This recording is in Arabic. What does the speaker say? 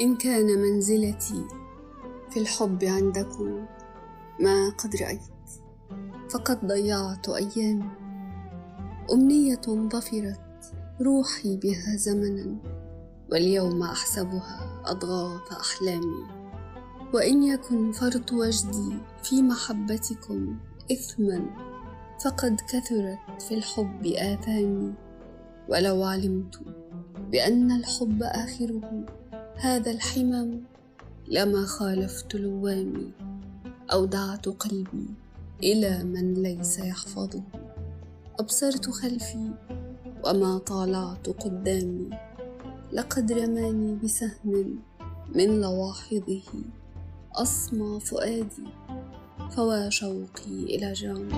إن كان منزلتي في الحب عندكم ما قد رأيت فقد ضيعت أيامي. أمنية ظفرت روحي بها زمنا واليوم أحسبها أضغاث أحلامي. وإن يكن فرط وجدي في محبتكم إثما فقد كثرت في الحب آثامي. ولو علمت بأن الحب آخره هذا الحمام لما خالفت لوامي أودعت قلبي إلى من ليس يحفظه. أبصرت خلفي وما طالعت قدامي. لقد رماني بسهم من لواحظه. أصمى فؤادي فوا شوقي إلى جامي